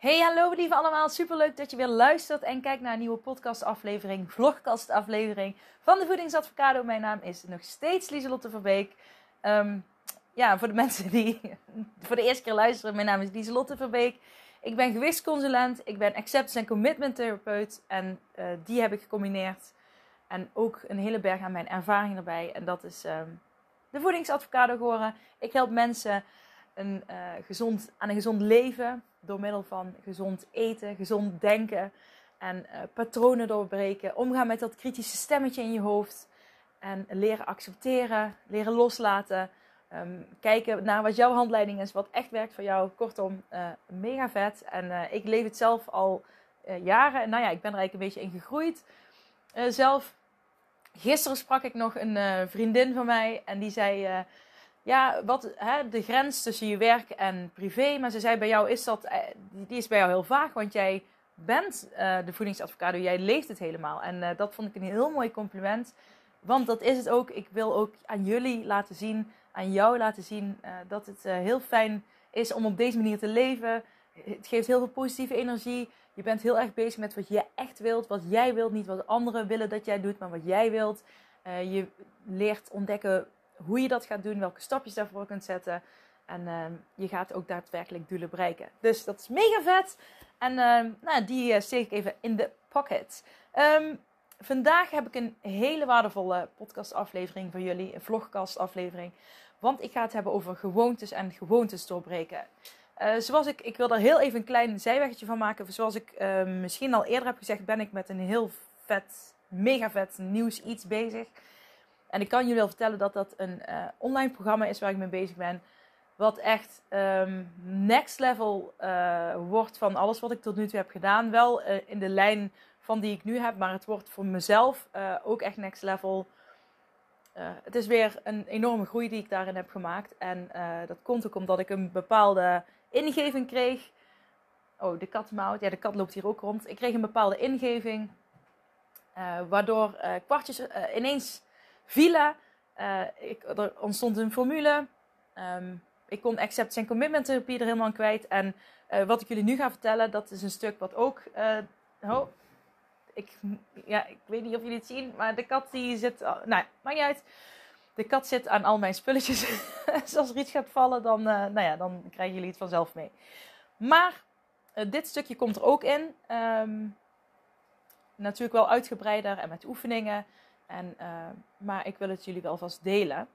Hey, hallo lieve allemaal. Superleuk dat je weer luistert en kijkt naar een nieuwe podcastaflevering, vlogcastaflevering van de Voedingsadvocado. Mijn naam is nog steeds Lieselotte Verbeek. Um, ja, voor de mensen die voor de eerste keer luisteren, mijn naam is Lieselotte Verbeek. Ik ben gewichtsconsulent, ik ben acceptance en commitment therapeut en uh, die heb ik gecombineerd. En ook een hele berg aan mijn ervaring erbij en dat is um, de Voedingsadvocado geworden. Ik help mensen een, uh, gezond, aan een gezond leven door middel van gezond eten, gezond denken en uh, patronen doorbreken. Omgaan met dat kritische stemmetje in je hoofd en leren accepteren, leren loslaten. Um, kijken naar wat jouw handleiding is, wat echt werkt voor jou. Kortom, uh, mega vet. En uh, ik leef het zelf al jaren. En nou ja, ik ben er eigenlijk een beetje in gegroeid. zelf, gisteren sprak ik nog een vriendin van mij en die zei ja, wat, hè, de grens tussen je werk en privé. Maar ze zei, bij jou is dat, eh, die is bij jou heel vaag, want jij bent uh, de voedingsadvocado, jij leeft het helemaal. En uh, dat vond ik een heel mooi compliment. Want dat is het ook. Ik wil ook aan jullie laten zien, aan jou laten zien, dat het heel fijn is om op deze manier te leven. Het geeft heel veel positieve energie. Je bent heel erg bezig met wat je echt wilt, wat jij wilt. Niet wat anderen willen dat jij doet, maar wat jij wilt. je leert ontdekken hoe je dat gaat doen, welke stapjes daarvoor kunt zetten. En uh, je gaat ook daadwerkelijk doelen bereiken. Dus dat is mega vet. En uh, nou, die uh, steek ik even in de pocket. Um, vandaag heb ik een hele waardevolle podcastaflevering voor jullie. Een vlogcastaflevering. Want ik ga het hebben over gewoontes en gewoontes doorbreken. Uh, zoals ik, ik wil daar heel even een klein zijweggetje van maken. Zoals ik ehm, misschien al eerder heb gezegd, ben ik met een heel vet, mega vet nieuws iets bezig. En ik kan jullie wel vertellen dat dat een uh, online programma is waar ik mee bezig ben. Wat echt um, next level uh, wordt van alles wat ik tot nu toe heb gedaan. Wel uh, in de lijn van die ik nu heb, maar het wordt voor mezelf ook echt next level. het is weer een enorme groei die ik daarin heb gemaakt. En dat komt ook omdat ik een bepaalde ingeving kreeg. Oh, de kat mouwt. Ja, de kat loopt hier ook rond. Ik kreeg een bepaalde ingeving. waardoor kwartjes ineens vielen. Uh, ik, er ontstond een formule. Um, ik kon acceptance en commitment therapie er helemaal aan kwijt. En uh, wat ik jullie nu ga vertellen, dat is een stuk wat ook. Uh, oh, ik, ja, ik weet niet of jullie het zien, maar de kat die zit. Oh, nou, maakt niet uit. De kat zit aan al mijn spulletjes. dus als er iets gaat vallen, dan, nou ja, dan krijgen jullie het vanzelf mee. Maar dit stukje komt er ook in. Um, natuurlijk wel uitgebreider en met oefeningen. En, uh, maar ik wil het jullie wel vast delen.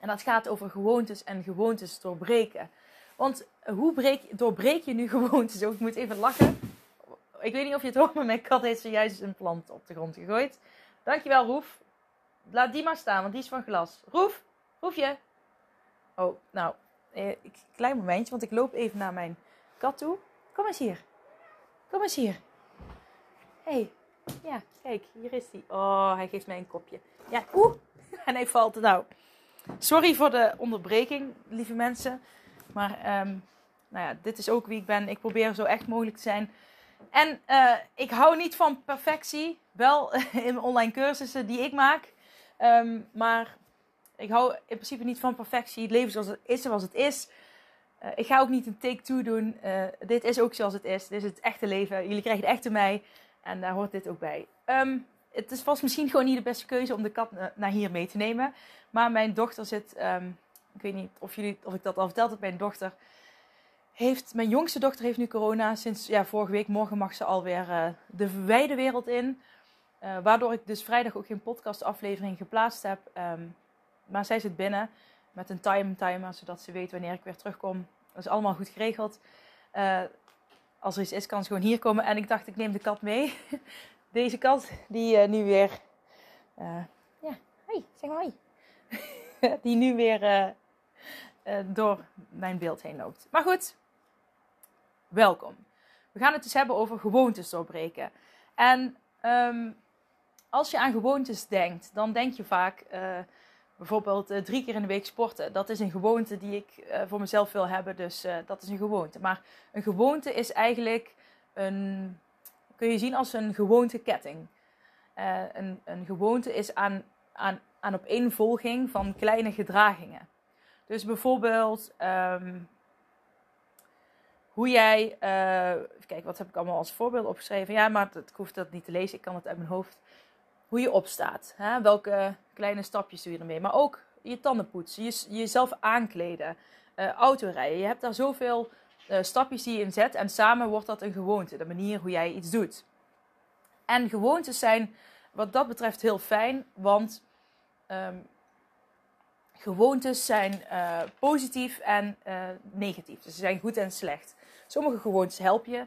En dat gaat over gewoontes en gewoontes doorbreken. Want hoe breek, doorbreek je nu gewoontes? Oh, ik moet even lachen. Ik weet niet of je het hoort, maar mijn kat heeft zojuist een plant op de grond gegooid. Dankjewel, Roef. Laat die maar staan, want die is van glas. Roef, Roefje. Oh, nou, eh, klein momentje, want ik loop even naar mijn kat toe. Kom eens hier. Kom eens hier. hey, ja, kijk, hier is hij. Oh, hij geeft mij een kopje. Ja, oeh. En hij valt. Nou, sorry voor de onderbreking, lieve mensen. Maar um, nou ja, dit is ook wie ik ben. Ik probeer zo echt mogelijk te zijn. En uh, ik hou niet van perfectie. Wel in online cursussen die ik maak. Um, maar ik hou in principe niet van perfectie. Het leven zoals het is, zoals het is. Uh, ik ga ook niet een take-two doen. Uh, dit is ook zoals het is. Dit is het echte leven. Jullie krijgen het echte mij. En daar hoort dit ook bij. Um, het is, was misschien gewoon niet de beste keuze om de kat naar hier mee te nemen. Maar mijn dochter zit. Um, ik weet niet of, jullie, of ik dat al verteld heb. Mijn dochter heeft. Mijn jongste dochter heeft nu corona. Sinds ja, vorige week. Morgen mag ze alweer uh, de wijde wereld in. Uh, waardoor ik dus vrijdag ook geen podcastaflevering geplaatst heb. Um, maar zij zit binnen met een time timer. Zodat ze weet wanneer ik weer terugkom. Dat is allemaal goed geregeld. Uh, als er iets is, kan ze gewoon hier komen. En ik dacht, ik neem de kat mee. Deze kat, die uh, nu weer... Uh, ja, hoi, zeg maar hoi. die nu weer uh, door mijn beeld heen loopt. Maar goed, welkom. We gaan het dus hebben over gewoontes doorbreken. En um, als je aan gewoontes denkt, dan denk je vaak bijvoorbeeld uh, drie keer in de week sporten. Dat is een gewoonte die ik uh, voor mezelf wil hebben, dus dat is een gewoonte. Maar een gewoonte is eigenlijk een, kun je zien als een gewoonketting. een, een gewoonte is aan, aan, aan opeenvolging van kleine gedragingen. Dus bijvoorbeeld um, hoe jij, kijk, wat heb ik allemaal als voorbeeld opgeschreven? Ja, maar ik hoef dat niet te lezen, ik kan het uit mijn hoofd. Hoe je opstaat, hè? welke kleine stapjes doe je ermee? Maar ook je tanden poetsen, je, jezelf aankleden, uh, autorijden. Je hebt daar zoveel uh, stapjes die je inzet en samen wordt dat een gewoonte, de manier hoe jij iets doet. En gewoontes zijn wat dat betreft heel fijn, want um, gewoontes zijn uh, positief en negatief. Dus ze zijn goed en slecht. Sommige gewoontes helpen je.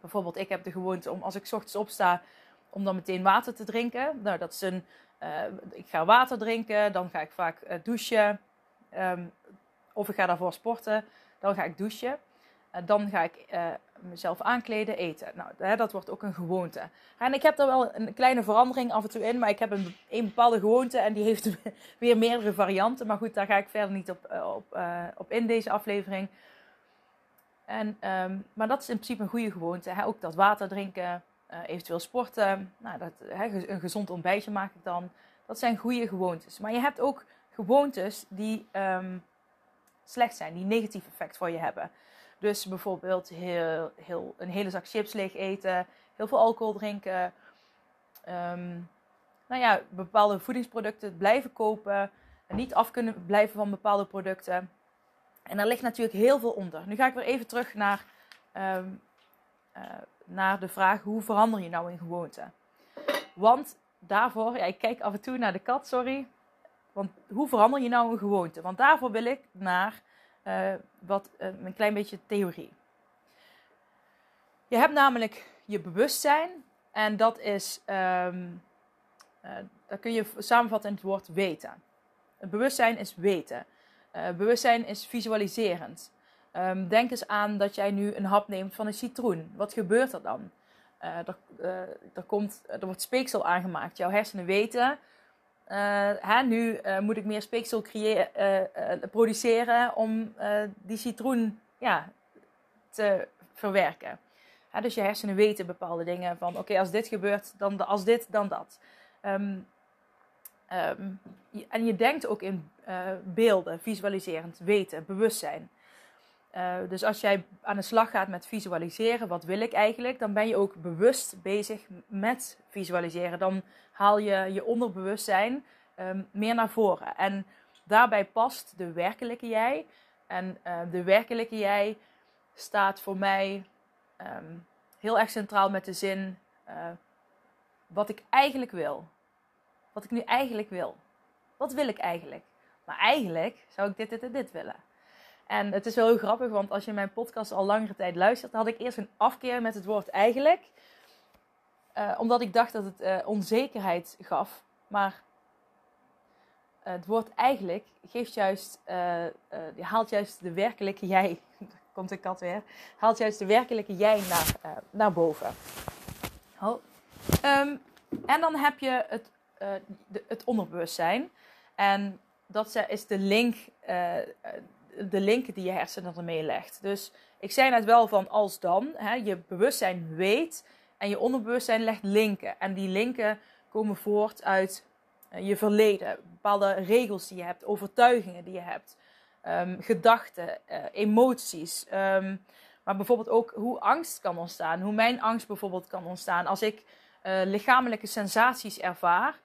Bijvoorbeeld, ik heb de gewoonte om als ik ochtends opsta, om dan meteen water te drinken. Nou, dat is een. Uh, ik ga water drinken, dan ga ik vaak douchen. Um, of ik ga daarvoor sporten, dan ga ik douchen. dan ga ik mezelf aankleden, eten. Nou, hè, dat wordt ook een gewoonte. En ik heb daar wel een kleine verandering af en toe in, maar ik heb een, een bepaalde gewoonte en die heeft weer meerdere varianten. Maar goed, daar ga ik verder niet op, op, op in deze aflevering. En, um, maar dat is in principe een goede gewoonte. Hè? Ook dat water drinken, uh, eventueel sporten. Nou, dat, een gezond ontbijtje maak ik dan. Dat zijn goede gewoontes. Maar je hebt ook gewoontes die um, slecht zijn, die negatief effect voor je hebben. Dus bijvoorbeeld heel, heel, een hele zak chips leeg eten, heel veel alcohol drinken. Um, nou ja, bepaalde voedingsproducten blijven kopen. En niet af kunnen blijven van bepaalde producten. En daar ligt natuurlijk heel veel onder. Nu ga ik weer even terug naar, um, uh, naar de vraag: hoe verander je nou in gewoonte? Want daarvoor, ja, ik kijk af en toe naar de kat, sorry. Want hoe verander je nou een gewoonte? Want daarvoor wil ik naar uh, wat, uh, een klein beetje theorie. Je hebt namelijk je bewustzijn, en dat is, um, dat kun je samenvatten in het woord weten. Het bewustzijn is weten. Bewustzijn is visualiserend. Um, denk eens aan dat jij nu een hap neemt van een citroen. Wat gebeurt er dan? Uh, er, uh, er, komt, er wordt speeksel aangemaakt. Jouw hersenen weten. Hè, nu moet ik meer speeksel produceren om die citroen ja, te verwerken. Dus je hersenen weten bepaalde dingen van oké, als dit gebeurt, dan als dit, dan dat. Um, um, en je denkt ook in beelden, visualiserend, weten, bewustzijn. Uh, dus als jij aan de slag gaat met visualiseren, wat wil ik eigenlijk, dan ben je ook bewust bezig met visualiseren. Dan haal je je onderbewustzijn um, meer naar voren. En daarbij past de werkelijke jij. En uh, de werkelijke jij staat voor mij um, heel erg centraal met de zin wat ik eigenlijk wil. Wat ik nu eigenlijk wil. Wat wil ik eigenlijk? Maar eigenlijk zou ik dit, dit en dit willen. En het is wel heel grappig, want als je mijn podcast al langere tijd luistert, had ik eerst een afkeer met het woord eigenlijk. Uh, omdat ik dacht dat het uh, onzekerheid gaf. Maar uh, het woord eigenlijk geeft juist, haalt juist de werkelijke jij. komt de kat weer. Haalt juist de werkelijke jij naar, naar boven. Oh. Um, en dan heb je het, de, het onderbewustzijn. En dat is de link, de link die je hersenen ermee legt. Dus ik zei net wel van als dan, hè, je bewustzijn weet en je onderbewustzijn legt linken. En die linken komen voort uit uh, je verleden, bepaalde regels die je hebt, overtuigingen die je hebt, um, gedachten, uh, emoties. Um, maar bijvoorbeeld ook hoe angst kan ontstaan, hoe mijn angst bijvoorbeeld kan ontstaan. Als ik lichamelijke sensaties ervaar,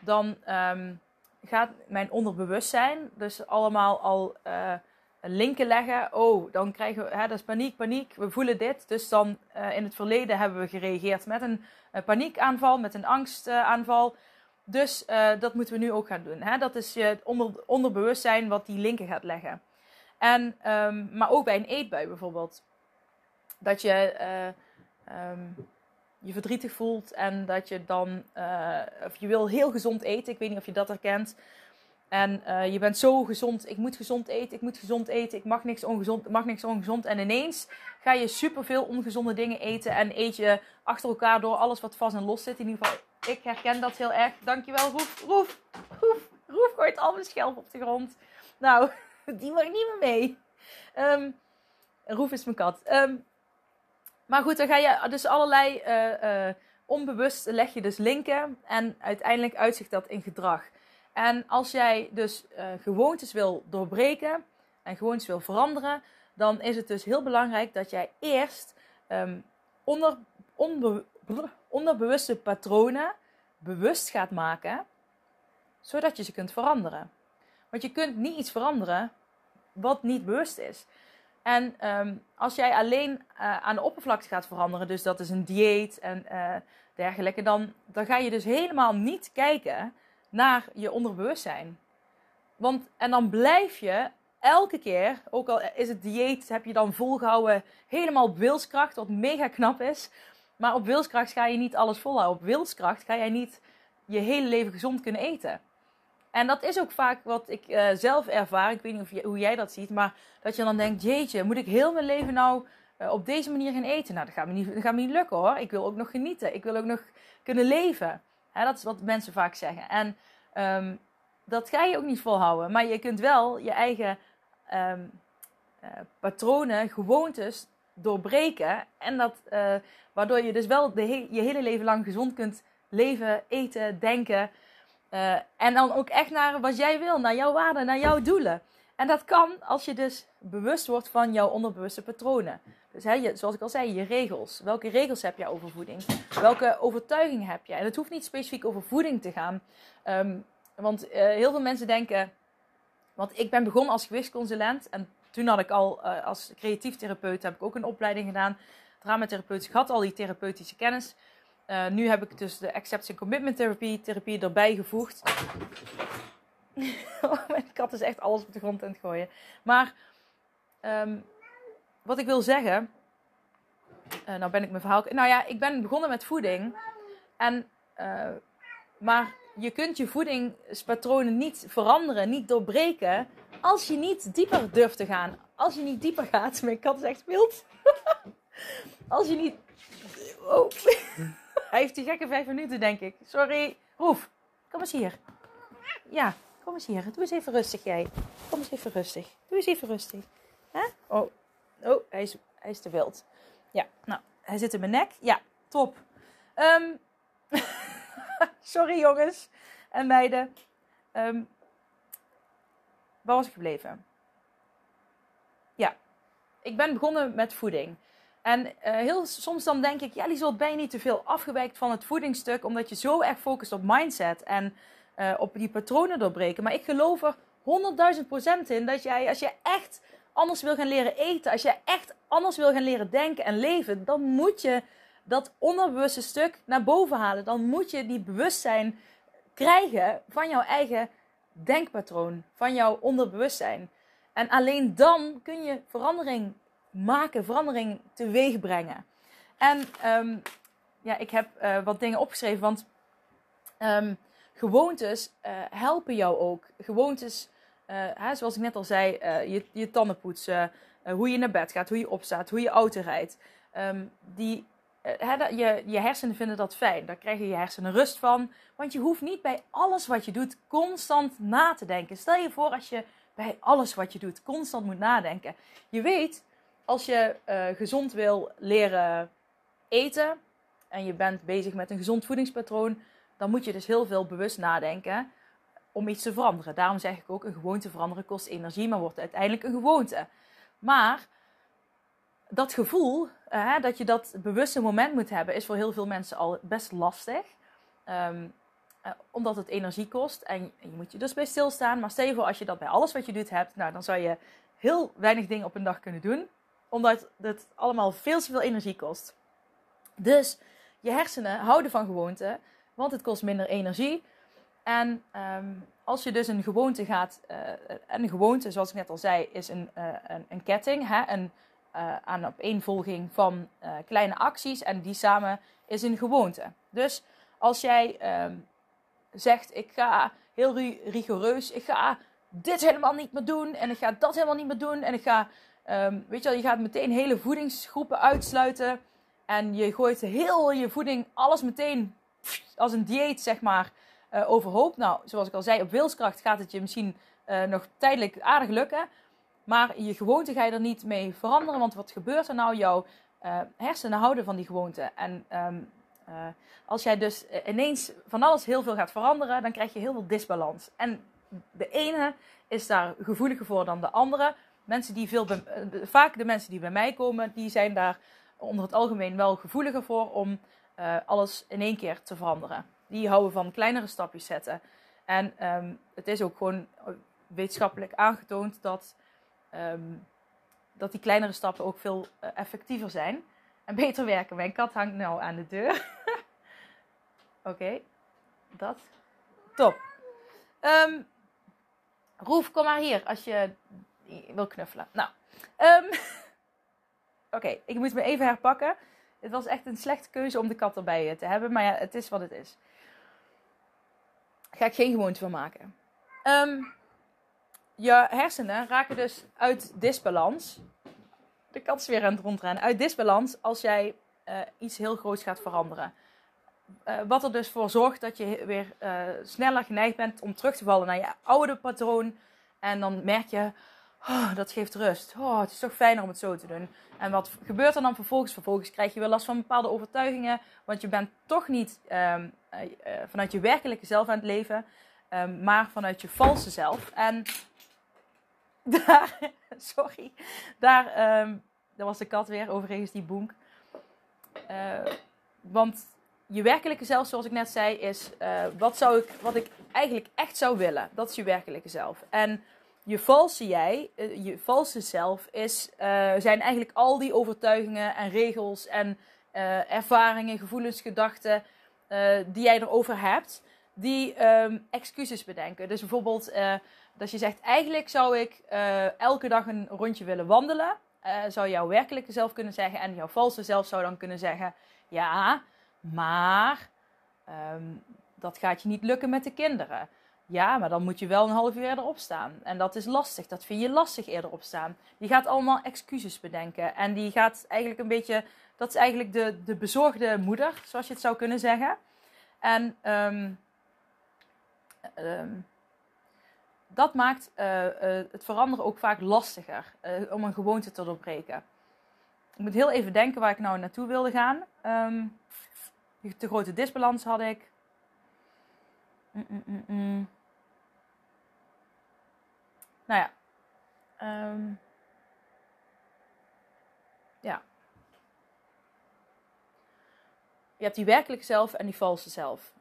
dan um, gaat mijn onderbewustzijn dus allemaal al linken leggen. Oh, dan krijgen we, hè, dat is paniek, paniek, we voelen dit. Dus dan uh, in het verleden hebben we gereageerd met een uh, paniekaanval, met een angstaanval. Dus dat moeten we nu ook gaan doen. Hè? Dat is je onder, onderbewustzijn wat die linken gaat leggen. En, um, maar ook bij een eetbui bijvoorbeeld. Dat je um, je verdrietig voelt en dat je dan, of je wil heel gezond eten, ik weet niet of je dat herkent. En uh, je bent zo gezond. Ik moet gezond eten. Ik moet gezond eten. Ik mag niks ongezond. mag niks ongezond. En ineens ga je superveel ongezonde dingen eten. En eet je achter elkaar door alles wat vast en los zit. In ieder geval, ik herken dat heel erg. Dankjewel, Roef. Roef. Roef. Roef gooit al mijn schelp op de grond. Nou, die mag niet meer mee. Um, Roef is mijn kat. Um, maar goed, dan ga je dus allerlei uh, uh, onbewust leg je dus linken. En uiteindelijk uitzicht dat in gedrag. En als jij dus uh, gewoontes wil doorbreken en gewoontes wil veranderen, dan is het dus heel belangrijk dat jij eerst um, onder, onbe, onderbewuste patronen bewust gaat maken, zodat je ze kunt veranderen. Want je kunt niet iets veranderen wat niet bewust is. En um, als jij alleen uh, aan de oppervlakte gaat veranderen, dus dat is een dieet en uh, dergelijke, dan, dan ga je dus helemaal niet kijken naar je onderbewustzijn. Want, en dan blijf je elke keer, ook al is het dieet, heb je dan volgehouden helemaal op wilskracht, wat mega knap is. Maar op wilskracht ga je niet alles volhouden. Op wilskracht ga jij niet je hele leven gezond kunnen eten. En dat is ook vaak wat ik uh, zelf ervaar. Ik weet niet of je, hoe jij dat ziet. Maar dat je dan denkt, jeetje, moet ik heel mijn leven nou uh, op deze manier gaan eten? Nou, dat gaat, me niet, dat gaat me niet lukken hoor. Ik wil ook nog genieten. Ik wil ook nog kunnen leven. Hè, dat is wat mensen vaak zeggen. En um, dat ga je ook niet volhouden. Maar je kunt wel je eigen um, uh, patronen, gewoontes doorbreken. En dat, waardoor je dus wel de je hele leven lang gezond kunt leven, eten, denken... Uh, en dan ook echt naar wat jij wil, naar jouw waarden, naar jouw doelen. En dat kan als je dus bewust wordt van jouw onderbewuste patronen. Dus zoals ik al zei, je regels. Welke regels heb je over voeding? Welke overtuiging heb je? En het hoeft niet specifiek over voeding te gaan. Um, want uh, heel veel mensen denken... Want ik ben begonnen als gewichtsconsulent. En toen had ik al uh, als creatief therapeut heb ik ook een opleiding gedaan. Dramatherapeut. Ik had al die therapeutische kennis. Uh, nu heb ik dus de acceptance commitment therapie, therapie erbij gevoegd. oh, mijn kat is echt alles op de grond aan het gooien. Maar um, wat ik wil zeggen. Uh, nou ben ik mijn verhaal. Nou ja, ik ben begonnen met voeding. En, uh, maar je kunt je voedingspatronen niet veranderen, niet doorbreken. Als je niet dieper durft te gaan. Als je niet dieper gaat. Mijn kat is echt wild. als je niet. Oh. Hij heeft die gekke vijf minuten, denk ik. Sorry. Roef, kom eens hier. Ja, kom eens hier. Doe eens even rustig, jij. Kom eens even rustig. Doe eens even rustig. Hè? Oh, oh hij, is, hij is te wild. Ja, nou, hij zit in mijn nek. Ja, top. Um, sorry, jongens en meiden. Um, waar was ik gebleven? Ja, ik ben begonnen met voeding. En uh, heel soms dan denk ik, ja Liesel, ben je niet te veel afgewijkt van het voedingsstuk, omdat je zo erg focust op mindset en uh, op die patronen doorbreken. Maar ik geloof er 100.000 procent in dat jij, als je echt anders wil gaan leren eten, als je echt anders wil gaan leren denken en leven, dan moet je dat onderbewuste stuk naar boven halen. Dan moet je die bewustzijn krijgen van jouw eigen denkpatroon, van jouw onderbewustzijn. En alleen dan kun je verandering maken, verandering teweeg brengen. En um, ja, ik heb uh, wat dingen opgeschreven, want um, gewoontes uh, helpen jou ook. Gewoontes, hè, zoals ik net al zei, je, je tanden poetsen, hoe je naar bed gaat, hoe je opstaat, hoe je auto rijdt. Um, die, je, je hersenen vinden dat fijn. Daar krijg je hersenen rust van. Want je hoeft niet bij alles wat je doet constant na te denken. Stel je voor als je bij alles wat je doet constant moet nadenken. Je weet als je gezond wil leren eten en je bent bezig met een gezond voedingspatroon, dan moet je dus heel veel bewust nadenken om iets te veranderen. Daarom zeg ik ook, een gewoonte veranderen kost energie, maar wordt uiteindelijk een gewoonte. Maar dat gevoel, uh, dat je dat bewuste moment moet hebben, is voor heel veel mensen al best lastig. Um, uh, omdat het energie kost en je moet je dus bij stilstaan. Maar stel je voor, als je dat bij alles wat je doet hebt, nou, dan zou je heel weinig dingen op een dag kunnen doen omdat het allemaal veel te veel energie kost. Dus je hersenen houden van gewoonte, want het kost minder energie. En um, als je dus een gewoonte gaat, uh, een gewoonte, zoals ik net al zei, is een, uh, een, een, ketting, hè? een uh, aan opeenvolging van kleine acties en die samen is een gewoonte. Dus als jij um, zegt, ik ga heel rigoureus. Ik ga dit helemaal niet meer doen en ik ga dat helemaal niet meer doen en ik ga, ehm, weet je wel, je gaat meteen hele voedingsgroepen uitsluiten en je gooit heel je voeding, alles meteen als een dieet, zeg maar, uh, overhoop. Nou, zoals ik al zei, op wilskracht gaat het je misschien uh, nog tijdelijk aardig lukken. Maar je gewoonte ga je er niet mee veranderen. Want wat gebeurt er nou? Jouw uh, hersenen houden van die gewoonte. En um, als jij dus ineens van alles heel veel gaat veranderen, dan krijg je heel veel disbalans. En de ene is daar gevoeliger voor dan de andere. Mensen die veel vaak de mensen die bij mij komen, die zijn daar onder het algemeen wel gevoeliger voor om alles in één keer te veranderen. Die houden van kleinere stapjes zetten. En um, het is ook gewoon wetenschappelijk aangetoond dat, um, dat die kleinere stappen ook veel uh, effectiever zijn en beter werken. Mijn kat hangt nou aan de deur. Oké, dat. Top. Um, Roef, kom maar hier als je wil knuffelen. Nou, oké, ik moet me even herpakken. Het was echt een slechte keuze om de kat erbij te hebben. Maar ja, het is wat het is. Ga ik geen gewoonte van maken. Um, je hersenen raken dus uit disbalans. De kat is weer aan rondrennen. Uit disbalans als jij uh, iets heel groots gaat veranderen. Uh, wat er dus voor zorgt dat je weer uh, sneller geneigd bent om terug te vallen naar je oude patroon. En dan merk je, oh, dat geeft rust. Oh, het is toch fijner om het zo te doen. En wat gebeurt er dan vervolgens? Vervolgens krijg je weer last van bepaalde overtuigingen. Want je bent toch niet um, uh, vanuit je werkelijke zelf aan het leven. Um, maar vanuit je valse zelf. En daar, sorry, daar, um, daar was de kat weer, overigens die boenk. Uh, want je werkelijke zelf, zoals ik net zei, is wat, zou ik, wat ik eigenlijk echt zou willen. Dat is je werkelijke zelf. En je valse jij, uh, je valse zelf, is, zijn eigenlijk al die overtuigingen en regels en ervaringen, gevoelens, gedachten die jij erover hebt, die um, excuses bedenken. Dus bijvoorbeeld dat je zegt, eigenlijk zou ik elke dag een rondje willen wandelen. Zou jouw werkelijke zelf kunnen zeggen. En jouw valse zelf zou dan kunnen zeggen, ja, maar um, dat gaat je niet lukken met de kinderen. Ja, maar dan moet je wel een half uur eerder opstaan. En dat is lastig. Dat vind je lastig eerder opstaan. Die gaat allemaal excuses bedenken. En die gaat eigenlijk een beetje. Dat is eigenlijk de, de bezorgde moeder, zoals je het zou kunnen zeggen. En um, um, dat maakt uh, uh, het veranderen ook vaak lastiger uh, om een gewoonte te doorbreken. Ik moet heel even denken waar ik nou naartoe wilde gaan. Um, te grote disbalans had ik. Mm, mm, mm. Nou ja. Um, ja. Je hebt die werkelijke zelf en die valse zelf.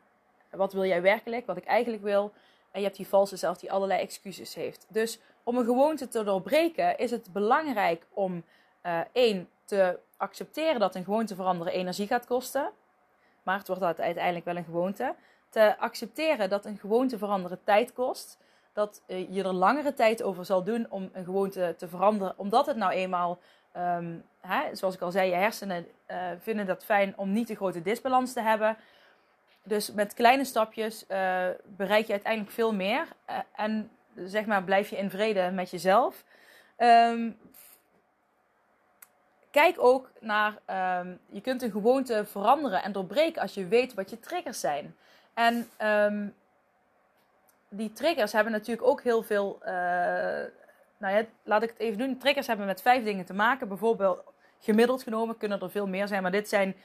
Wat wil jij werkelijk? Wat ik eigenlijk wil. En je hebt die valse zelf die allerlei excuses heeft. Dus om een gewoonte te doorbreken is het belangrijk om uh, één te accepteren dat een gewoonte veranderen energie gaat kosten. Maar het wordt uiteindelijk wel een gewoonte. Te accepteren dat een gewoonte veranderen tijd kost. Dat uh, je er langere tijd over zal doen om een gewoonte te veranderen. Omdat het nou eenmaal, um, hè, zoals ik al zei, je hersenen uh, vinden dat fijn om niet te grote disbalans te hebben. Dus met kleine stapjes uh, bereik je uiteindelijk veel meer. En zeg maar, blijf je in vrede met jezelf. Um, kijk ook naar, um, je kunt een gewoonte veranderen en doorbreken als je weet wat je triggers zijn. En die triggers hebben natuurlijk ook heel veel, uh, nou ja, laat ik het even doen. Triggers hebben met vijf dingen te maken. Bijvoorbeeld, gemiddeld genomen kunnen er veel meer zijn, maar dit zijn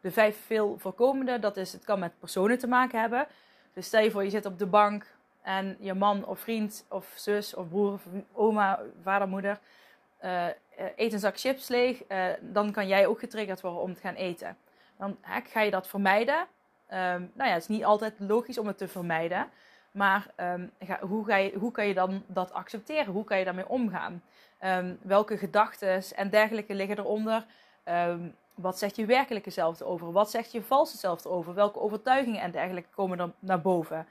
de vijf veel voorkomende, dat is het kan met personen te maken hebben. Dus stel je voor, je zit op de bank en je man of vriend of zus of broer of oma, vader, moeder uh, eet een zak chips leeg. Dan kan jij ook getriggerd worden om te gaan eten. Dan ga je dat vermijden. Um, nou ja, het is niet altijd logisch om het te vermijden. Maar ga, hoe, ga hoe kan je dan dat accepteren? Hoe kan je daarmee omgaan? Um, welke gedachten en dergelijke liggen eronder? Um, wat zegt je werkelijke zelf erover? Wat zegt je valse zelf erover? Welke overtuigingen en dergelijke komen er naar boven?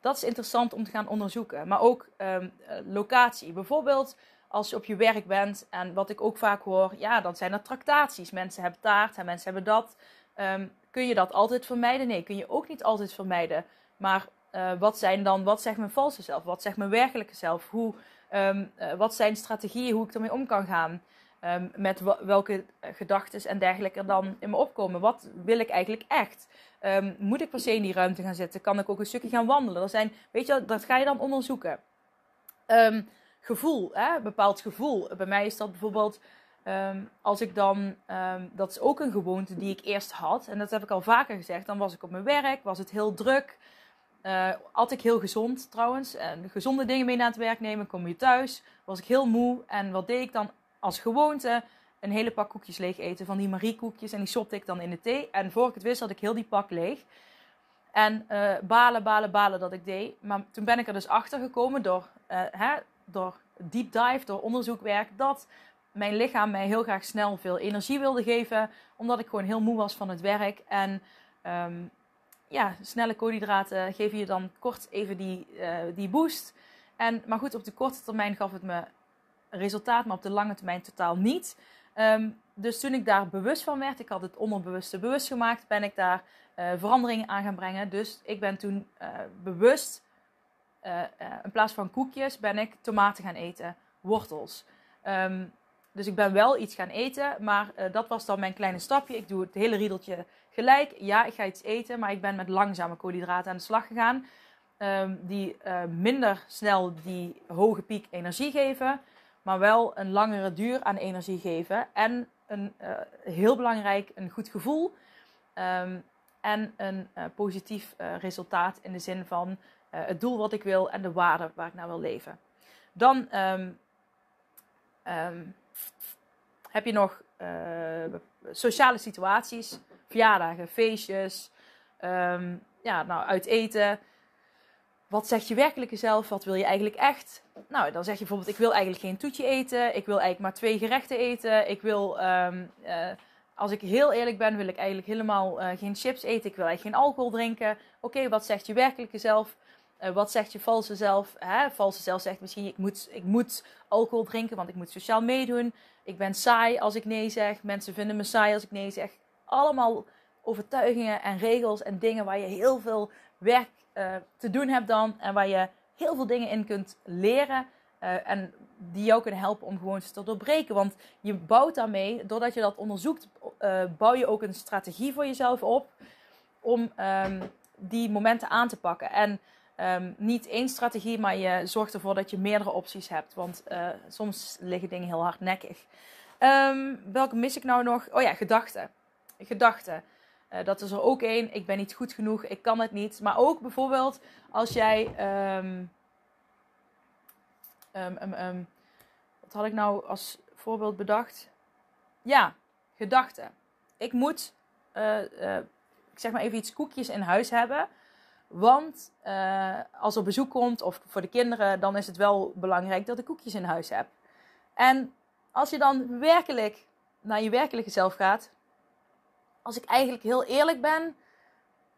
Dat is interessant om te gaan onderzoeken. Maar ook um, locatie. Bijvoorbeeld als je op je werk bent en wat ik ook vaak hoor, ja, dan zijn er tractaties. Mensen hebben taart en mensen hebben dat. Kun je dat altijd vermijden? Nee, kun je ook niet altijd vermijden. Maar eh, wat zijn dan, wat zegt mijn valse zelf? Wat zegt mijn werkelijke zelf? Hoe, ehm, eh, wat zijn strategieën, hoe ik ermee om kan gaan? Um, met welke gedachten en dergelijke er dan in me opkomen. Wat wil ik eigenlijk echt? Um, moet ik per se in die ruimte gaan zitten? Kan ik ook een stukje gaan wandelen? Er zijn, weet je, dat ga je dan onderzoeken. Gevoel, hè? bepaald gevoel. Bij mij is dat bijvoorbeeld als ik dan, dat is ook een gewoonte die ik eerst had, en dat heb ik al vaker gezegd. Dan was ik op mijn werk, was het heel druk. Uh, at ik heel gezond trouwens. En gezonde dingen mee naar het werk nemen. Kom je thuis. Was ik heel moe. En wat deed ik dan als gewoonte? Een hele pak koekjes leeg eten. Van die Marie koekjes. En die shopte ik dan in de thee. En voor ik het wist had ik heel die pak leeg. En uh, balen, balen, balen dat ik deed. Maar toen ben ik er dus achter gekomen door, uh, hè, door deep dive, door onderzoekwerk. Dat mijn lichaam mij heel graag snel veel energie wilde geven. Omdat ik gewoon heel moe was van het werk. En um, ja, snelle koolhydraten geven je dan kort even die, uh, die boost. En, maar goed, op de korte termijn gaf het me resultaat, maar op de lange termijn totaal niet. Um, dus toen ik daar bewust van werd, ik had het onderbewuste bewust gemaakt, ben ik daar uh, veranderingen aan gaan brengen. Dus ik ben toen uh, bewust, in plaats van koekjes, ben ik tomaten gaan eten, wortels. Um, dus ik ben wel iets gaan eten, maar dat was dan mijn kleine stapje. Ik doe het hele riedeltje gelijk, ja, ik ga iets eten, maar ik ben met langzame koolhydraten aan de slag gegaan. Um, die uh, minder snel die hoge piek energie geven, maar wel een langere duur aan energie geven. En een, uh, heel belangrijk, een goed gevoel. Um, en een uh, positief resultaat in de zin van het doel wat ik wil en de waarde waar ik naar wil leven. Dan um, heb je nog sociale situaties verjaardagen, feestjes, um, ja, nou, uit eten. Wat zegt je werkelijke zelf? Wat wil je eigenlijk echt? Nou, dan zeg je bijvoorbeeld: Ik wil eigenlijk geen toetje eten. Ik wil eigenlijk maar twee gerechten eten. Ik wil, um, uh, als ik heel eerlijk ben, wil ik eigenlijk helemaal uh, geen chips eten. Ik wil eigenlijk geen alcohol drinken. Oké, wat zegt je werkelijke zelf? Uh, wat zegt je valse zelf? Hè? Valse zelf zegt misschien: ik moet, ik moet alcohol drinken, want ik moet sociaal meedoen. Ik ben saai als ik nee zeg. Mensen vinden me saai als ik nee zeg allemaal overtuigingen en regels en dingen waar je heel veel werk uh, te doen hebt dan. En waar je heel veel dingen in kunt leren. Uh, en die jou kunnen helpen om gewoon te doorbreken. Want je bouwt daarmee, doordat je dat onderzoekt, uh, bouw je ook een strategie voor jezelf op. Om um, die momenten aan te pakken. En um, niet één strategie, maar je zorgt ervoor dat je meerdere opties hebt. Want soms liggen dingen heel hardnekkig. Um, welke mis ik nou nog? Oh ja, gedachten gedachten. Uh, dat is er ook één. Ik ben niet goed genoeg. Ik kan het niet. Maar ook bijvoorbeeld als jij. Um, um, um, wat had ik nou als voorbeeld bedacht? Ja, gedachten. Ik moet, uh, ik zeg maar even iets koekjes in huis hebben. Want als er bezoek komt, of voor de kinderen, dan is het wel belangrijk dat ik koekjes in huis heb. En als je dan werkelijk naar je werkelijke zelf gaat, als ik eigenlijk heel eerlijk ben,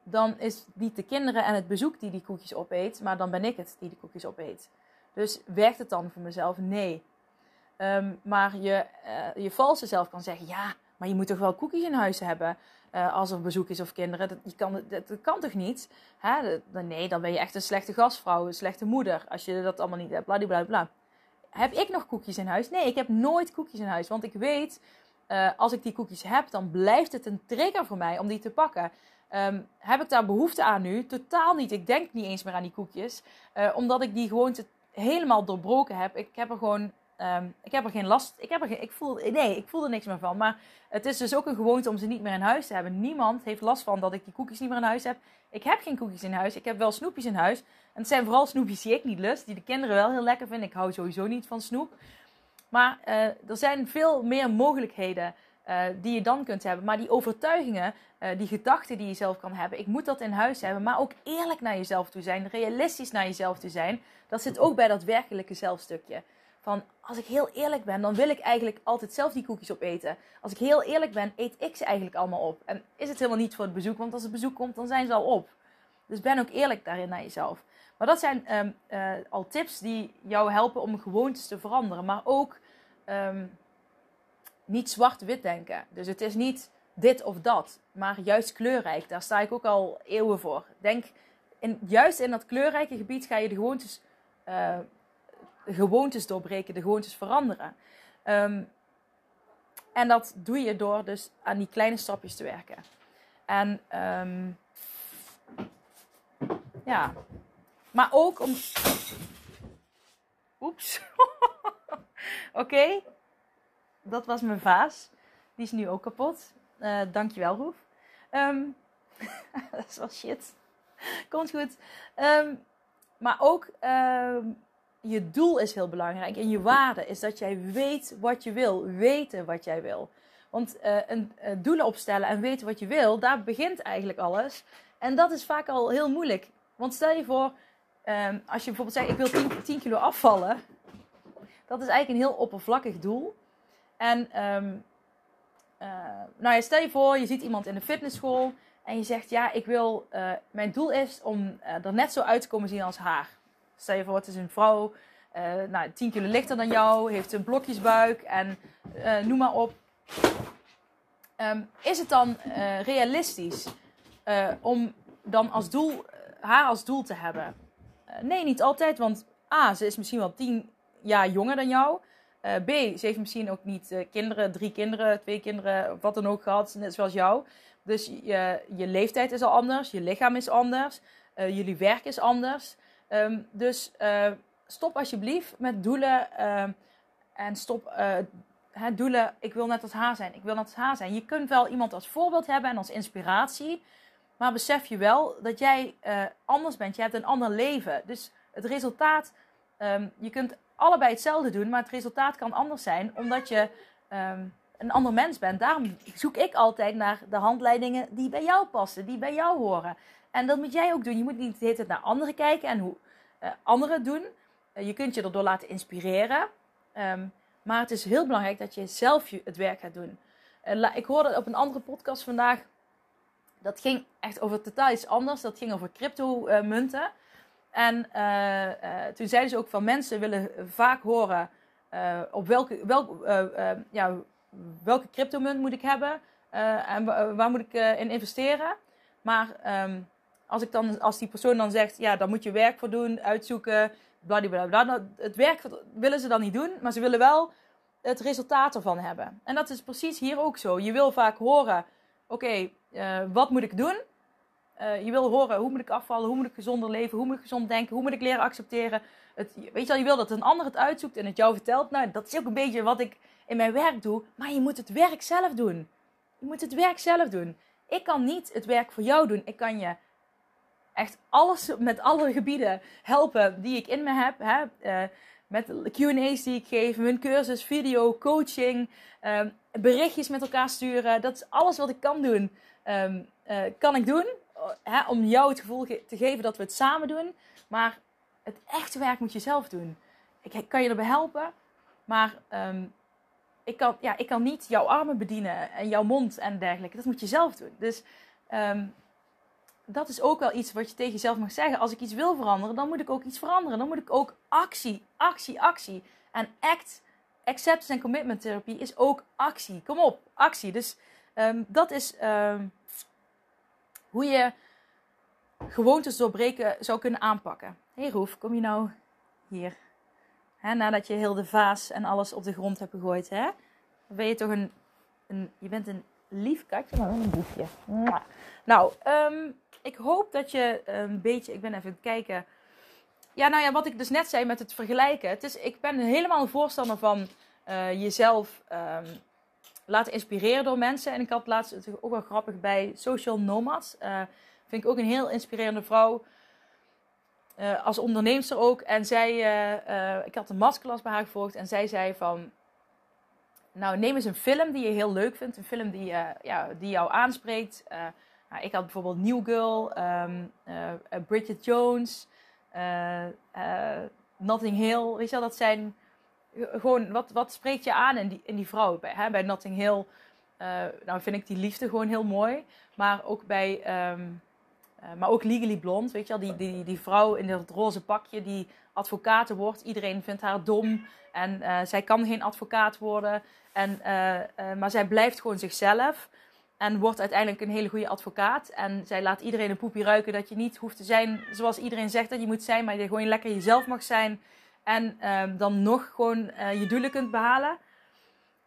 dan is niet de kinderen en het bezoek die die koekjes opeet, maar dan ben ik het die die koekjes opeet. Dus werkt het dan voor mezelf? Nee. Um, maar je, uh, je valse zelf kan zeggen, ja, maar je moet toch wel koekjes in huis hebben uh, als er bezoek is of kinderen. Dat, je kan, dat, kan toch niet? Hè? Nee, dan ben je echt een slechte gastvrouw, een slechte moeder als je dat allemaal niet hebt. Bla, Heb ik nog koekjes in huis? Nee, ik heb nooit koekjes in huis, want ik weet uh, als ik die koekjes heb, dan blijft het een trigger voor mij om die te pakken. Um, heb ik daar behoefte aan nu? Totaal niet. Ik denk niet eens meer aan die koekjes. Uh, omdat ik die gewoonte helemaal doorbroken heb. Ik heb er gewoon. Um, ik heb er geen last. Ik heb er geen, ik voel, nee, ik voel er niks meer van. Maar het is dus ook een gewoonte om ze niet meer in huis te hebben. Niemand heeft last van dat ik die koekjes niet meer in huis heb. Ik heb geen koekjes in huis. Ik heb wel snoepjes in huis. En het zijn vooral snoepjes die ik niet lust. Die de kinderen wel heel lekker vinden. Ik hou sowieso niet van snoep. Maar uh, er zijn veel meer mogelijkheden uh, die je dan kunt hebben. Maar die overtuigingen, uh, die gedachten die je zelf kan hebben, ik moet dat in huis hebben. Maar ook eerlijk naar jezelf toe zijn, realistisch naar jezelf toe zijn. Dat zit ook bij dat werkelijke zelfstukje. Van als ik heel eerlijk ben, dan wil ik eigenlijk altijd zelf die koekjes opeten. Als ik heel eerlijk ben, eet ik ze eigenlijk allemaal op. En is het helemaal niet voor het bezoek, want als het bezoek komt, dan zijn ze al op. Dus ben ook eerlijk daarin naar jezelf. Maar dat zijn um, uh, al tips die jou helpen om gewoontes te veranderen. Maar ook um, niet zwart-wit denken. Dus het is niet dit of dat, maar juist kleurrijk. Daar sta ik ook al eeuwen voor. Denk in, juist in dat kleurrijke gebied ga je de gewoontes, uh, gewoontes doorbreken, de gewoontes veranderen. Um, en dat doe je door dus aan die kleine stapjes te werken. En ja, maar ook om. Oeps. Oké, dat was mijn vaas. Die is nu ook kapot. Uh, dankjewel, Roef. Um, dat is wel shit. Komt goed. Um, maar ook um, je doel is heel belangrijk. En je waarde is dat jij weet wat je wil. Weten wat jij wil. Want uh, een uh, doelen opstellen en weten wat je wil, daar begint eigenlijk alles. En dat is vaak al heel moeilijk. Want stel je voor, um, als je bijvoorbeeld zegt: Ik wil 10, 10 kilo afvallen. Dat is eigenlijk een heel oppervlakkig doel. En um, uh, nou stel je voor, je ziet iemand in de fitnessschool. En je zegt: Ja, ik wil. mijn doel is om er net zo uit te komen zien als haar. Stel je voor, het is een vrouw, nou, 10 kilo lichter dan jou, heeft een blokjesbuik en noem maar op. Um, is het dan realistisch om dan als doel, haar als doel te hebben? Nee, niet altijd, want A, ze is misschien wel 10 jaar jonger dan jou. B, ze heeft misschien ook niet kinderen, drie kinderen, twee kinderen, wat dan ook gehad, net zoals jou. Dus je, je leeftijd is al anders, je lichaam is anders, jullie werk is anders. Um, dus stop alsjeblieft met doelen. En stop uh, doelen. Ik wil net als haar zijn. Ik wil net als haar zijn. Je kunt wel iemand als voorbeeld hebben en als inspiratie. Maar besef je wel dat jij anders bent. Je hebt een ander leven. Dus het resultaat. Um, je kunt allebei hetzelfde doen. Maar het resultaat kan anders zijn. Omdat je um, een ander mens bent. Daarom zoek ik altijd naar de handleidingen die bij jou passen. Die bij jou horen. En dat moet jij ook doen. Je moet niet de hele tijd naar anderen kijken en hoe uh, anderen doen. Uh, je kunt je erdoor laten inspireren. Um, maar het is heel belangrijk dat je zelf het werk gaat doen. Ik hoorde op een andere podcast vandaag. Dat ging echt over totaal iets anders. Dat ging over crypto-munten. En toen zeiden ze ook van mensen willen vaak horen op welke, welk, ja, welke cryptomunt moet ik hebben en waar moet ik in investeren. Maar um, als, ik dan, als die persoon dan zegt, ja, daar moet je werk voor doen, uitzoeken, bladibladibla. Nou, het werk willen ze dan niet doen, maar ze willen wel het resultaat ervan hebben. En dat is precies hier ook zo. Je wil vaak horen, oké, uh, wat moet ik doen? Uh, je wil horen, hoe moet ik afvallen, hoe moet ik gezonder leven, hoe moet ik gezond denken, hoe moet ik leren accepteren. Het, weet je wel, je wil dat een ander het uitzoekt en het jou vertelt. Nou, dat is ook een beetje wat ik in mijn werk doe. Maar je moet het werk zelf doen. Je moet het werk zelf doen. Ik kan niet het werk voor jou doen. Ik kan je echt alles met alle gebieden helpen die ik in me heb. Hè? Uh, met QA's die ik geef, mijn cursus, video, coaching, um, berichtjes met elkaar sturen. Dat is alles wat ik kan doen. Um, uh, kan ik doen hè, om jou het gevoel ge te geven dat we het samen doen. Maar het echte werk moet je zelf doen. Ik kan je erbij helpen, maar um, ik, kan, ja, ik kan niet jouw armen bedienen en jouw mond en dergelijke. Dat moet je zelf doen. Dus dat is ook wel iets wat je tegen jezelf mag zeggen. Als ik iets wil veranderen, dan moet ik ook iets veranderen. Dan moet ik ook actie, actie, actie. En act, acceptance en commitment therapie is ook actie. Kom op, actie. Dus um, dat is um, hoe je gewoontes doorbreken zou kunnen aanpakken. Hé hey Roef, kom je nou hier? Hè, nadat je heel de vaas en alles op de grond hebt gegooid, hè? Ben je toch een, een je bent een lief katje, maar een boefje. Nou, um, ik hoop dat je een beetje. Ik ben even kijken. Ja, nou ja, wat ik dus net zei met het vergelijken. Het is, ik ben helemaal een voorstander van uh, jezelf laten inspireren door mensen. En ik had laatst ook wel grappig bij Social Nomads. Uh, vind ik ook een heel inspirerende vrouw. Uh, als onderneemster ook. En zij, ik had een masterclass bij haar gevolgd. En zij zei van, nou neem eens een film die je heel leuk vindt. Een film die, ja, die jou aanspreekt. Nou, ik had bijvoorbeeld New Girl, uh, Bridget Jones, Notting Hill. Weet je wel, dat zijn gewoon, wat, wat spreekt je aan in die, in die vrouw? Bij, hè? bij Notting Hill nou vind ik die liefde gewoon heel mooi. Maar ook bij, um, maar ook Legally Blonde, weet je wel, die, die, die vrouw in dat roze pakje die advocaat wordt. Iedereen vindt haar dom en zij kan geen advocaat worden. En, maar zij blijft gewoon zichzelf. En wordt uiteindelijk een hele goede advocaat. En zij laat iedereen een poepie ruiken dat je niet hoeft te zijn zoals iedereen zegt dat je moet zijn. Maar je gewoon lekker jezelf mag zijn. En ehm, dan nog gewoon uh, je doelen kunt behalen.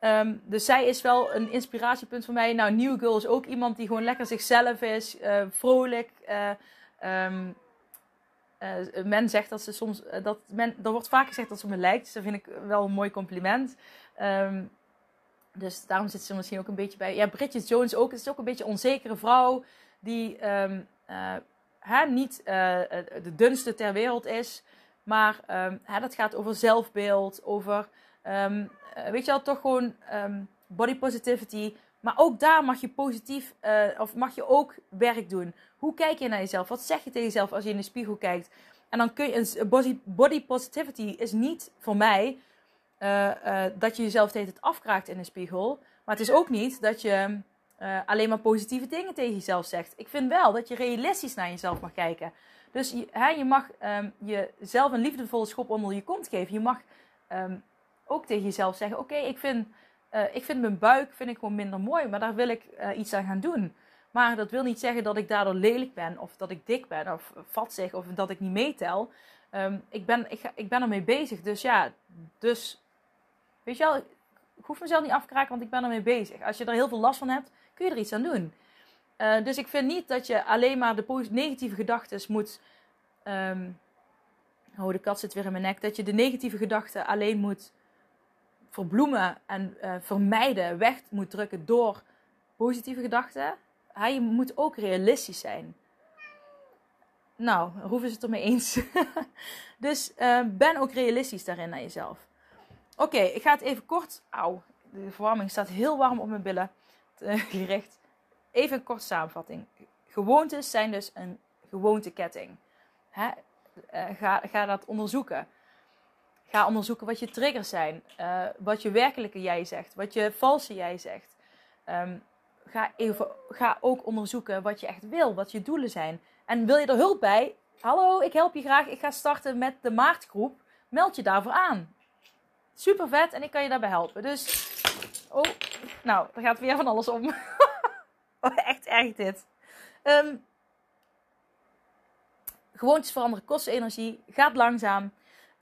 Um, dus zij is wel een inspiratiepunt voor mij. Nou, New Girl is ook iemand die gewoon lekker zichzelf is. Uh, vrolijk. Uh, um, men zegt dat ze soms... dat men, er wordt vaak gezegd dat ze me lijkt. Dus dat vind ik wel een mooi compliment. Dus daarom zit ze misschien ook een beetje bij. Ja, Bridget Jones ook. Het is ook een beetje een onzekere vrouw. Die uh, niet de dunste ter wereld is. Maar um, hè, dat gaat over zelfbeeld. Over, um, weet je wel, toch gewoon body positivity. Maar ook daar mag je positief, uh, of mag je ook werk doen. Hoe kijk je naar jezelf? Wat zeg je tegen jezelf als je in de spiegel kijkt? En dan kun je, body, positivity is niet voor mij uh, dat je jezelf tegen het afkraakt in de spiegel. Maar het is ook niet dat je alleen maar positieve dingen tegen jezelf zegt. Ik vind wel dat je realistisch naar jezelf mag kijken. Dus je, je mag um, jezelf een liefdevolle schop onder je kont geven. Je mag um, ook tegen jezelf zeggen: Oké, ik, vind, ik vind mijn buik vind ik gewoon minder mooi, maar daar wil ik iets aan gaan doen. Maar dat wil niet zeggen dat ik daardoor lelijk ben, of dat ik dik ben, of vatzig, of dat ik niet meetel. Um, ik, ben, ik, ik ben ermee bezig. Dus ja, dus Weet je wel, ik hoef mezelf niet af te kraken, want ik ben ermee bezig. Als je er heel veel last van hebt, kun je er iets aan doen. Uh, dus ik vind niet dat je alleen maar de negatieve gedachten moet. Um, oh, de kat zit weer in mijn nek. Dat je de negatieve gedachten alleen moet verbloemen en uh, vermijden, weg moet drukken door positieve gedachten. Je moet ook realistisch zijn. Nou, Roef is het ermee eens. dus uh, ben ook realistisch daarin naar jezelf. Oké, ik ga het even kort. Auw, de verwarming staat heel warm op mijn billen gericht. Even een korte samenvatting. Gewoontes zijn dus een gewoonteketting. Hè? Uh, ga, ga dat onderzoeken. Ga onderzoeken wat je triggers zijn. Uh, wat je werkelijke jij zegt. Wat je valse jij zegt. Um, ga, even, ga ook onderzoeken wat je echt wil. Wat je doelen zijn. En wil je er hulp bij? Hallo, ik help je graag. Ik ga starten met de maartgroep. Meld je daarvoor aan. Super vet en ik kan je daarbij helpen. Dus, oh, nou, er gaat weer van alles om. oh, echt erg dit. Um, gewoontes veranderen kosten energie, gaat langzaam.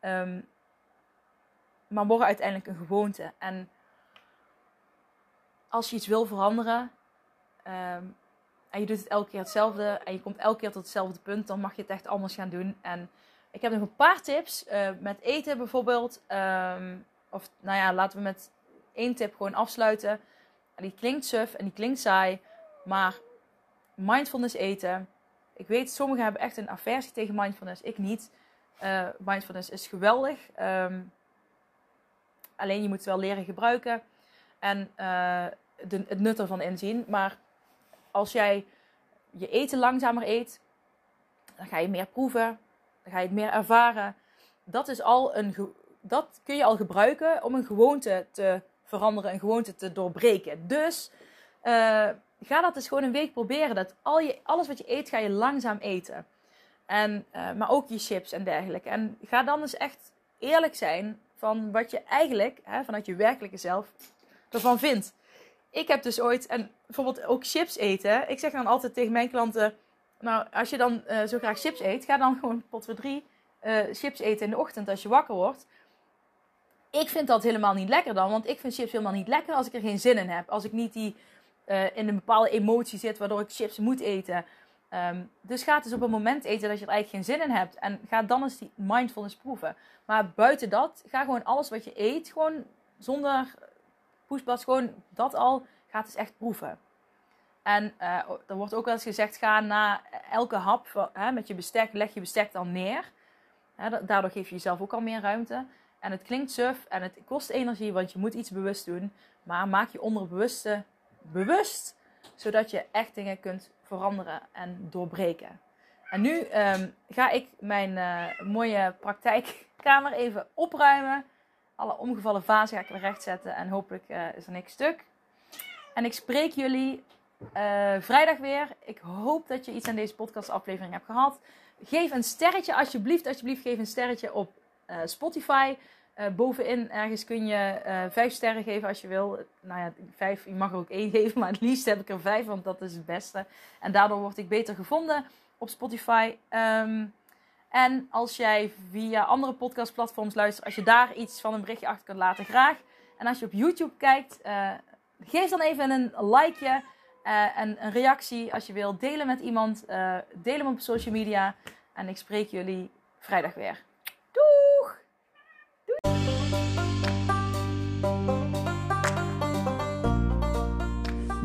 Um, maar worden uiteindelijk een gewoonte. En als je iets wil veranderen um, en je doet het elke keer hetzelfde en je komt elke keer tot hetzelfde punt, dan mag je het echt anders gaan doen. En ik heb nog een paar tips. Met eten bijvoorbeeld. Of nou ja, laten we met één tip gewoon afsluiten. En die klinkt suf en die klinkt saai. Maar mindfulness eten. Ik weet, sommigen hebben echt een aversie tegen mindfulness. Ik niet. Uh, mindfulness is geweldig. Um, alleen je moet het wel leren gebruiken. En uh, de, het nut ervan inzien. Maar als jij je eten langzamer eet, dan ga je meer proeven dan ga je het meer ervaren. Dat is al een, dat kun je al gebruiken om een gewoonte te veranderen, een gewoonte te doorbreken. Dus uh, ga dat eens gewoon een week proberen. Dat al je, alles wat je eet, ga je langzaam eten. En, uh, maar ook je chips en dergelijke. En ga dan eens echt eerlijk zijn van wat je eigenlijk, hè, vanuit je werkelijke zelf, ervan vindt. Ik heb dus ooit, en bijvoorbeeld ook chips eten. Ik zeg dan altijd tegen mijn klanten nou, als je dan uh, zo graag chips eet, ga dan gewoon pot voor drie uh, chips eten in de ochtend als je wakker wordt. Ik vind dat helemaal niet lekker dan, want ik vind chips helemaal niet lekker als ik er geen zin in heb. Als ik niet die, uh, in een bepaalde emotie zit waardoor ik chips moet eten. Um, dus ga het dus op een moment eten dat je er eigenlijk geen zin in hebt. En ga dan eens die mindfulness proeven. Maar buiten dat, ga gewoon alles wat je eet, gewoon zonder poespas, gewoon dat al, ga het eens echt proeven. En uh, er wordt ook wel eens gezegd: ga na elke hap hè, met je bestek, leg je bestek dan neer. Hè, daardoor geef je jezelf ook al meer ruimte. En het klinkt suf en het kost energie, want je moet iets bewust doen. Maar maak je onderbewuste bewust, zodat je echt dingen kunt veranderen en doorbreken. En nu um, ga ik mijn uh, mooie praktijkkamer even opruimen. Alle omgevallen vazen ga ik weer rechtzetten en hopelijk uh, is er niks stuk. En ik spreek jullie uh, vrijdag weer. Ik hoop dat je iets aan deze podcastaflevering hebt gehad. Geef een sterretje, alsjeblieft, alsjeblieft, geef een sterretje op Spotify. Uh, bovenin ergens kun je uh, vijf sterren geven als je wil. Nou ja, vijf, je mag er ook één geven, maar het liefst heb ik er vijf, want dat is het beste. En daardoor word ik beter gevonden op Spotify. Um, en als jij via andere podcastplatforms luistert, als je daar iets van een berichtje achter kunt laten, graag. En als je op YouTube kijkt, uh, geef dan even een likeje en een reactie als je wilt. Delen met iemand, hem op social media. En ik spreek jullie vrijdag weer.